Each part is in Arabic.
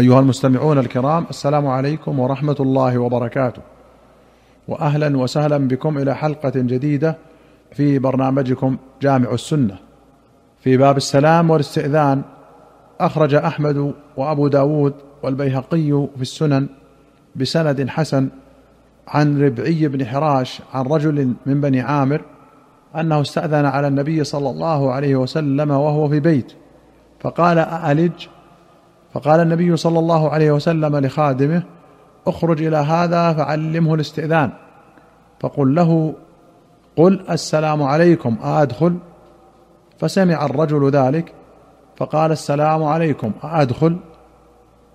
أيها المستمعون الكرام السلام عليكم ورحمة الله وبركاته. واهلا وسهلا بكم إلى حلقة جديدة في برنامجكم جامع السنة. في باب السلام والاستئذان أخرج أحمد وأبو داود والبيهقي في السنن بسند حسن عن ربعي بن حراش عن رجل من بني عامر أنه استأذن على النبي صلى الله عليه وسلم وهو في بيت فقال أألج؟ فقال النبي صلى الله عليه وسلم لخادمه اخرج إلى هذا فعلمه الاستئذان. فقل له قل السلام عليكم أأدخل؟ فسمع الرجل ذلك فقال السلام عليكم أأدخل؟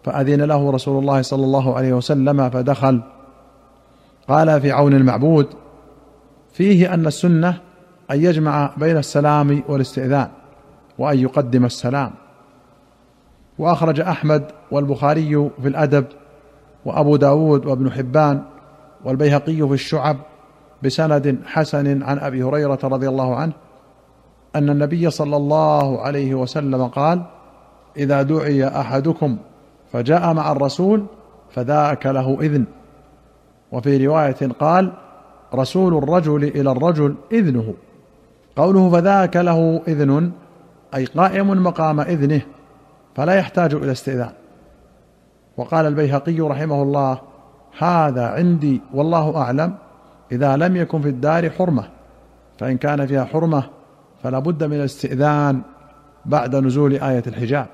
فأذن له رسول الله صلى الله عليه وسلم فدخل. قال في عون المعبود فيه أن السنة أن يجمع بين السلام والاستئذان وأن يقدم السلام. وأخرج أحمد والبخاري في الأدب وأبو داود وابن حبان والبيهقي في الشعب بسند حسن عن أبي هريرة رضي الله عنه أن النبي صلى الله عليه وسلم قال إذا دعي أحدكم فجاء مع الرسول فذاك له إذن. وفي رواية قال رسول الرجل إلى الرجل إذنه. قوله فذاك له إذن أي قائم مقام إذنه فلا يحتاج إلى استئذان. وقال البيهقي رحمه الله هذا عندي والله أعلم إذا لم يكن في الدار حرمة فإن كان فيها حرمة فلا بد من الاستئذان بعد نزول آية الحجاب.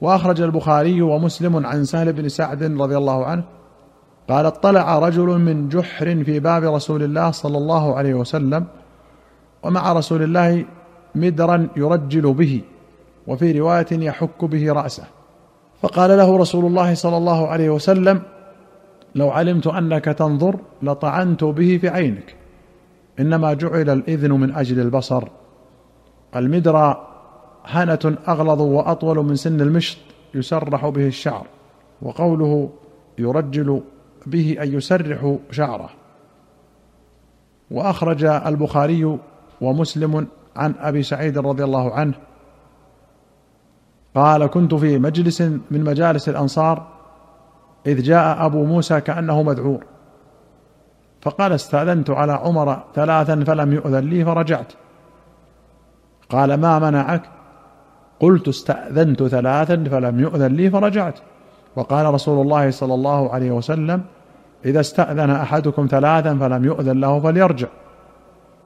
وأخرج البخاري ومسلم عن سهل بن سعد رضي الله عنه قال اطلع رجل من جحر في باب رسول الله صلى الله عليه وسلم ومع رسول الله مدرا يرجل به. وفي رواية يحك به رأسه. فقال له رسول الله صلى الله عليه وسلم لو علمت أنك تنظر لطعنت به في عينك. إنما جعل الإذن من أجل البصر. المدرى هنه أغلظ وأطول من سن المشط يسرح به الشعر وقوله يرجل به أن يسرح شعره. وأخرج البخاري ومسلم عن أبي سعيد رضي الله عنه قال كنت في مجلس من مجالس الأنصار إذ جاء أبو موسى كأنه مذعور. فقال استأذنت على عمر ثلاثا فلم يؤذن لي فرجعت. قال ما منعك؟ قلت استأذنت ثلاثا فلم يؤذن لي فرجعت. وقال رسول الله صلى الله عليه وسلم إذا استأذن أحدكم ثلاثا فلم يؤذن له فليرجع.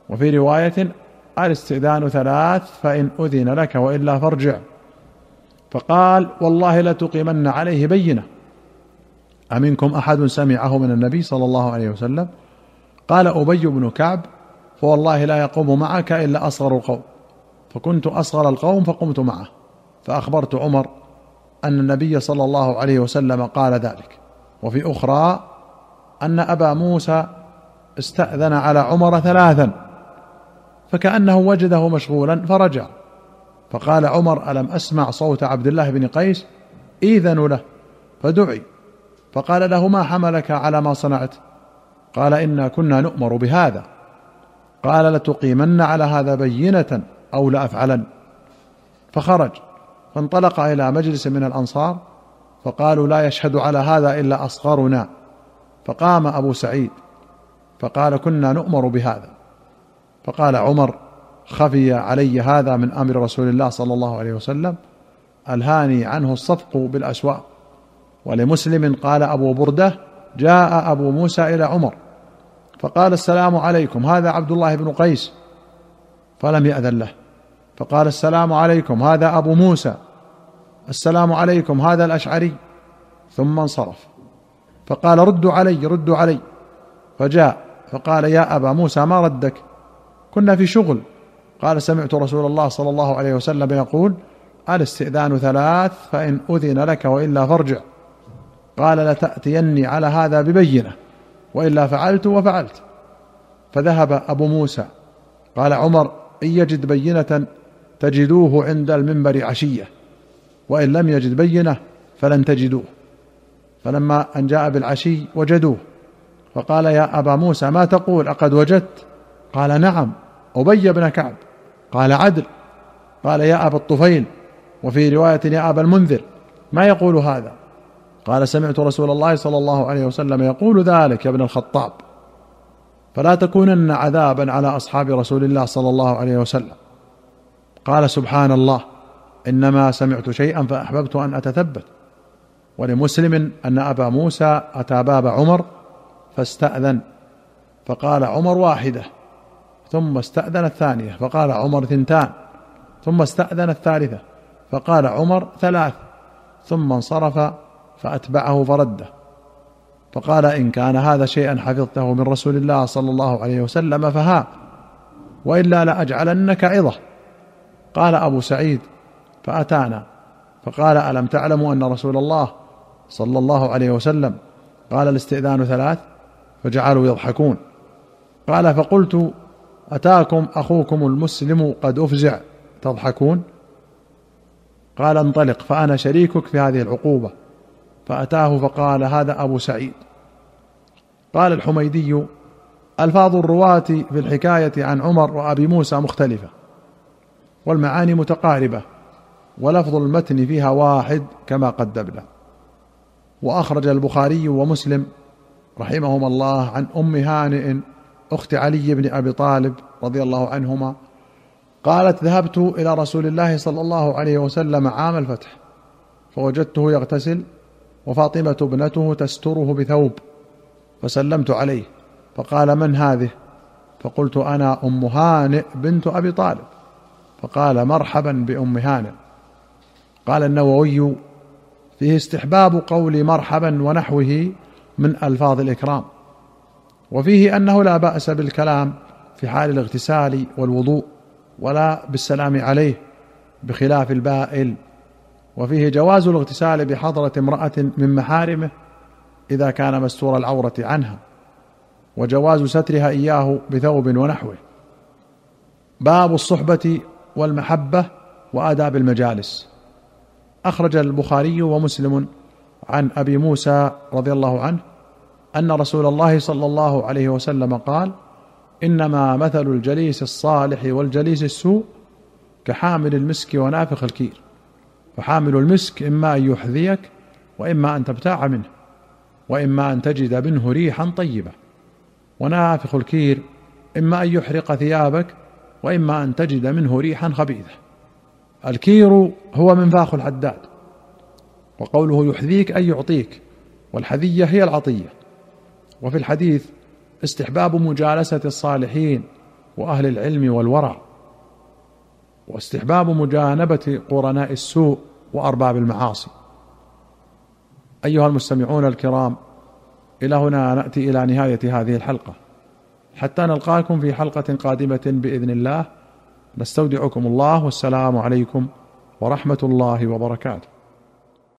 وفي رواية الاستئذان ثلاث فإن أذن لك وإلا فارجع. فقال والله لتقيمن عليه بينة. أمنكم أحد سمعه من النبي صلى الله عليه وسلم؟ قال أبي بن كعب فوالله لا يقوم معك إلا أصغر القوم. فكنت أصغر القوم فقمت معه. فأخبرت عمر أن النبي صلى الله عليه وسلم قال ذلك. وفي أخرى أن أبا موسى استأذن على عمر ثلاثا فكأنه وجده مشغولا فرجع. فقال عمر ألم أسمع صوت عبد الله بن قيس؟ إذن له فدعي. فقال له ما حملك على ما صنعت؟ قال إنا كنا نؤمر بهذا. قال لتقيمن على هذا بينة أو لأفعلن. فخرج فانطلق إلى مجلس من الأنصار فقالوا لا يشهد على هذا إلا أصغرنا. فقام أبو سعيد فقال كنا نؤمر بهذا. فقال عمر خفي علي هذا من أمر رسول الله صلى الله عليه وسلم. ألهاني عنه الصفق بالأسواق. ولمسلم قال أبو برده جاء أبو موسى إلى عمر. فقال السلام عليكم هذا عبد الله بن قيس. فلم يأذن له. فقال السلام عليكم هذا أبو موسى. السلام عليكم هذا الأشعري. ثم انصرف. فقال ردوا علي ردوا علي. فجاء فقال يا أبا موسى ما ردك؟ كنا في شغل. قال سمعت رسول الله صلى الله عليه وسلم يقول الإستئذان ثلاث فإن أذن لك وإلا فارجع. قال لتأتيني على هذا ببينة وإلا فعلت وفعلت. فذهب أبو موسى قال عمر إن يجد بينة تجدوه عند المنبر عشية وإن لم يجد بينة فلن تجدوه. فلما أن جاء بالعشي وجدوه فقال يا أبا موسى ما تقول أقد وجدت؟ قال نعم أبي بن كعب. قال عدل. قال يا أبا الطفيل وفي رواية يا أبا المنذر ما يقول هذا؟ قال سمعت رسول الله صلى الله عليه وسلم يقول ذلك يا ابن الخطاب. فلا تكونن عذابا على أصحاب رسول الله صلى الله عليه وسلم. قال سبحان الله إنما سمعت شيئا فأحببت أن أتثبت. ولمسلم أن أبا موسى أتى باب عمر فاستأذن. فقال عمر واحدة ثم استأذن الثانية فقال عمر ثنتان. ثم استأذن الثالثة فقال عمر ثلاث. ثم انصرف فأتبعه فرده. فقال إن كان هذا شيئا حفظته من رسول الله صلى الله عليه وسلم فها وإلا لأجعلنك عظة. قال أبو سعيد فأتانا. فقال ألم تعلموا أن رسول الله صلى الله عليه وسلم قال الاستئذان ثلاث؟ فجعلوا يضحكون. قال فقلت أتاكم أخوكم المسلم قد أفزع تضحكون؟ قال انطلق فأنا شريكك في هذه العقوبة. فأتاه فقال هذا أبو سعيد. قال الحميدي ألفاظ الرواة في الحكاية عن عمر وأبي موسى مختلفة والمعاني متقاربة ولفظ المتن فيها واحد كما قدمنا. وأخرج البخاري ومسلم رحمهما الله عن أم هانئ أخت علي بن أبي طالب رضي الله عنهما قالت ذهبت إلى رسول الله صلى الله عليه وسلم عام الفتح فوجدته يغتسل وفاطمة ابنته تستره بثوب فسلمت عليه فقال من هذه؟ فقلت أنا أم هانئ بنت أبي طالب فقال مرحبا بأم هانئ. قال النووي فيه استحباب قول مرحبا ونحوه من ألفاظ الإكرام. وفيه أنه لا بأس بالكلام في حال الاغتسال والوضوء ولا بالسلام عليه بخلاف البائل. وفيه جواز الاغتسال بحضرة امرأة من محارمه إذا كان مستور العورة عنها وجواز سترها إياه بثوب ونحوه. باب الصحبة والمحبة وآداب المجالس. أخرج البخاري ومسلم عن أبي موسى رضي الله عنه أن رسول الله صلى الله عليه وسلم قال إنما مثل الجليس الصالح والجليس السوء كحامل المسك ونافخ الكير. فحامل المسك إما أن يحذيك وإما أن تبتاع منه وإما أن تجد منه ريحا طيبة. ونافخ الكير إما أن يحرق ثيابك وإما أن تجد منه ريحا خبيثة. الكير هو منفاخ الحداد وقوله يحذيك أي يعطيك والحذية هي العطية. وفي الحديث استحباب مجالسة الصالحين وأهل العلم والورع واستحباب مجانبة قرناء السوء وأرباب المعاصي. أيها المستمعون الكرام إلى هنا نأتي إلى نهاية هذه الحلقة. حتى نلقاكم في حلقة قادمة بإذن الله نستودعكم الله والسلام عليكم ورحمة الله وبركاته.